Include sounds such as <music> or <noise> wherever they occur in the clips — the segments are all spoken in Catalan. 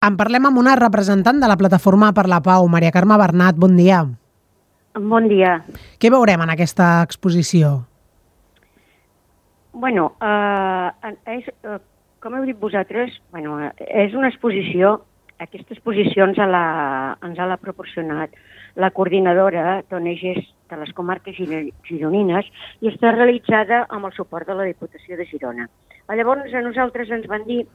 En parlem amb una representant de la Plataforma per la Pau, Maria Carme Bernat. Bon dia. Bon dia. Què veurem en aquesta exposició? Bueno, eh, és, eh, com heu dit vosaltres, bueno, és una exposició, aquesta exposició ens l'ha ens l'ha proporcionat la coordinadora d'ONGs de les comarques gironines i està realitzada amb el suport de la Diputació de Girona. Llavors, a nosaltres ens van dir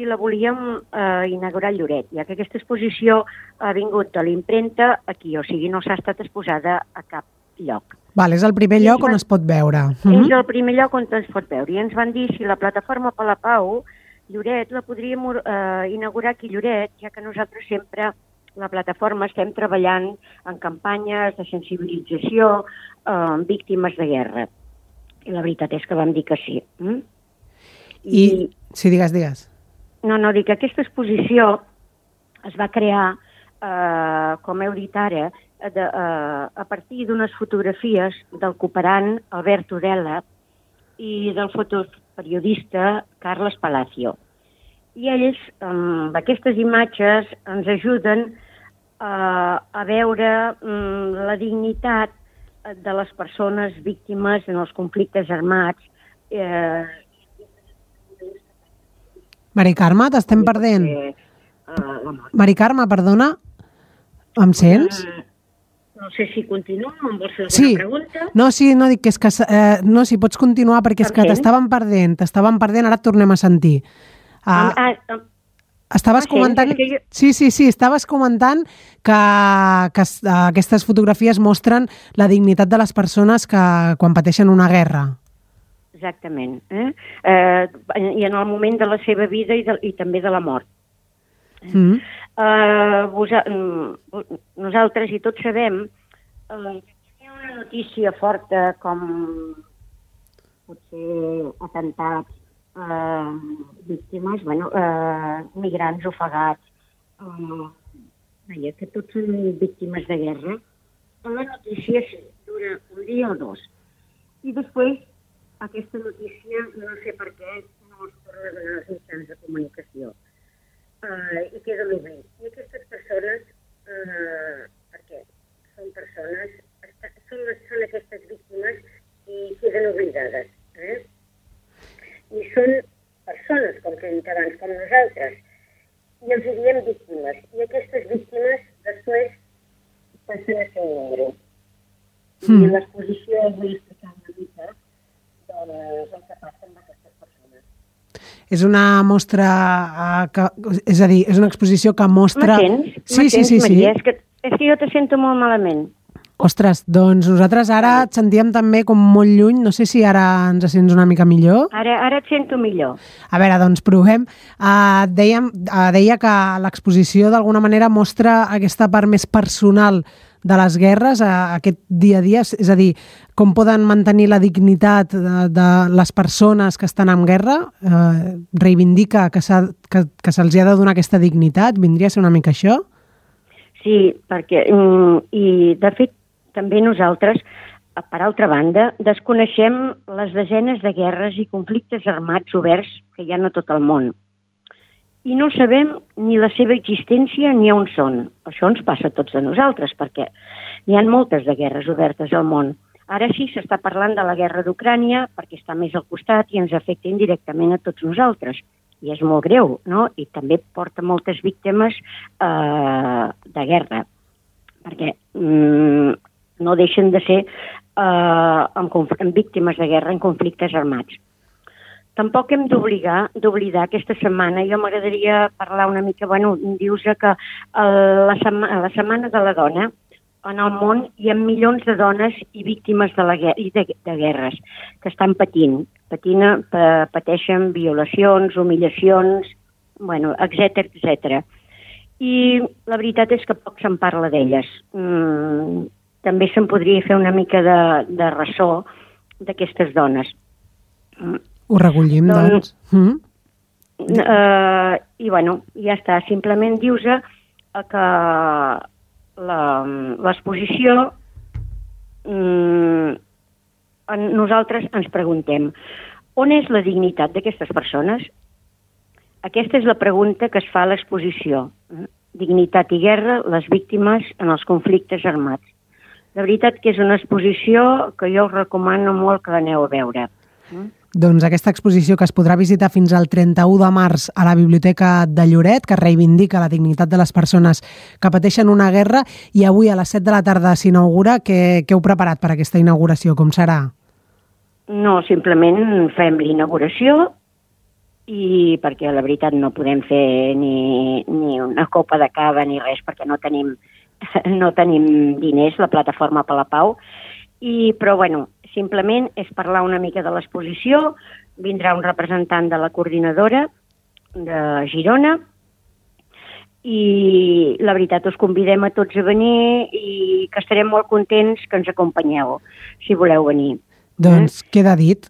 si la volíem eh, inaugurar a Lloret, ja que aquesta exposició ha vingut de l'impremta aquí, o sigui, no s'ha estat exposada a cap lloc. Val, és el primer lloc on es pot veure. És mm -hmm. el primer lloc on es pot veure. I ens van dir si la plataforma per la Pau, Lloret, la podríem eh, inaugurar aquí a Lloret, ja que nosaltres sempre, la plataforma, estem treballant en campanyes de sensibilització eh, amb víctimes de guerra. I la veritat és que vam dir que sí. Mm? I, I... Sí, digues, digues. No, no, dic que aquesta exposició es va crear, eh, com heu dit ara, de, eh, a partir d'unes fotografies del cooperant Albert Udela i del fotoperiodista Carles Palacio. I ells, amb aquestes imatges, ens ajuden eh, a veure mm, la dignitat de les persones víctimes en els conflictes armats, eh, Mari Carme, t'estem perdent. Eh, uh, Mari Carme, perdona, em sents? Uh, no sé si continuo, em vols fer sí. pregunta? No, sí, no, dic que és que... Eh, no, si pots continuar, perquè és que t'estàvem perdent, t'estàvem perdent, ara et tornem a sentir. Uh, ah, ah, Estaves ah, comentant... Jo... Sí, sí, sí, estaves comentant que, que aquestes fotografies mostren la dignitat de les persones que quan pateixen una guerra. Exactament. Eh? Eh, I en el moment de la seva vida i, de, i també de la mort. Mm. Eh, vos, mm, nosaltres, i tots sabem, eh, hi ha una notícia forta com potser atentats, eh, víctimes, bueno, eh, migrants ofegats, eh, veia que tots són víctimes de guerra. La notícia dura un dia o dos. I després aquesta notícia no sé per què no es torna a donar als mitjans de comunicació. Uh, I queda l'oblit. I aquestes persones, uh, per què? Són persones, són, són aquestes víctimes i queden oblidades. Eh? I són persones, com que he dit abans, com nosaltres, i els diem víctimes. I aquestes víctimes després passen a ser un número. Mm. I l'exposició explicar una mica el que passa amb aquestes persones. És una mostra, uh, que, és a dir, és una exposició que mostra... M'atens? Sí, sí, sí, sí. Maria? És que, és que jo te sento molt malament. Ostres, doncs nosaltres ara et sentíem també com molt lluny. No sé si ara ens sents una mica millor. Ara, ara et sento millor. A veure, doncs provem. Uh, dèiem, uh, deia que l'exposició d'alguna manera mostra aquesta part més personal de les guerres a aquest dia a dia? És a dir, com poden mantenir la dignitat de, de les persones que estan en guerra? Eh, reivindica que, que, que se'ls ha de donar aquesta dignitat? Vindria a ser una mica això? Sí, perquè, mm, i de fet, també nosaltres, per altra banda, desconeixem les desenes de guerres i conflictes armats oberts que hi ha a tot el món i no sabem ni la seva existència ni on són. Això ens passa a tots de nosaltres, perquè hi ha moltes de guerres obertes al món. Ara sí s'està parlant de la guerra d'Ucrània perquè està més al costat i ens afecta indirectament a tots nosaltres. I és molt greu, no? I també porta moltes víctimes eh, de guerra, perquè mm, no deixen de ser eh, amb, amb víctimes de guerra en conflictes armats tampoc hem d'obligar d'oblidar aquesta setmana. Jo m'agradaria parlar una mica, bueno, dius que el, la, sema, la Setmana de la Dona en el món hi ha milions de dones i víctimes de, la, i de, de guerres que estan patint, patint, pateixen violacions, humiliacions, bueno, etc etc. I la veritat és que poc se'n parla d'elles. Mm, també se'n podria fer una mica de, de ressò d'aquestes dones. Mm, ho recollim, doncs. doncs. Mm? Uh, I, bueno, ja està. Simplement dius eh, que l'exposició mm, nosaltres ens preguntem on és la dignitat d'aquestes persones? aquesta és la pregunta que es fa a l'exposició. Dignitat i guerra, les víctimes en els conflictes armats. De veritat que és una exposició que jo us recomano molt que l'aneu a veure. Eh? Doncs aquesta exposició que es podrà visitar fins al 31 de març a la Biblioteca de Lloret, que reivindica la dignitat de les persones que pateixen una guerra, i avui a les 7 de la tarda s'inaugura. Què, què heu preparat per aquesta inauguració? Com serà? No, simplement fem l'inauguració i perquè la veritat no podem fer ni, ni una copa de cava ni res perquè no tenim, <laughs> no tenim diners, la plataforma per la pau, i, però bueno, Simplement és parlar una mica de l'exposició, vindrà un representant de la coordinadora de Girona i la veritat us convidem a tots a venir i que estarem molt contents que ens acompanyeu, si voleu venir. Doncs eh? queda dit.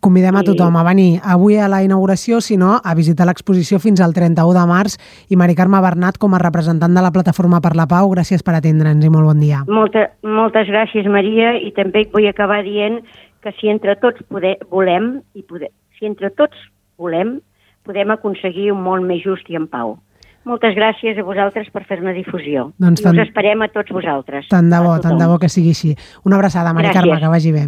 Convidem a tothom a venir avui a la inauguració, si no, a visitar l'exposició fins al 31 de març. I Mari Carme Bernat, com a representant de la Plataforma per la Pau, gràcies per atendre'ns i molt bon dia. Molta, moltes gràcies, Maria, i també vull acabar dient que si entre tots poder, volem, i poder, si entre tots volem, podem aconseguir un món més just i en pau. Moltes gràcies a vosaltres per fer una difusió. Doncs I tant, us esperem a tots vosaltres. Tant de bo, tant de bo que sigui així. Una abraçada, Mari gràcies. Carme, que vagi bé.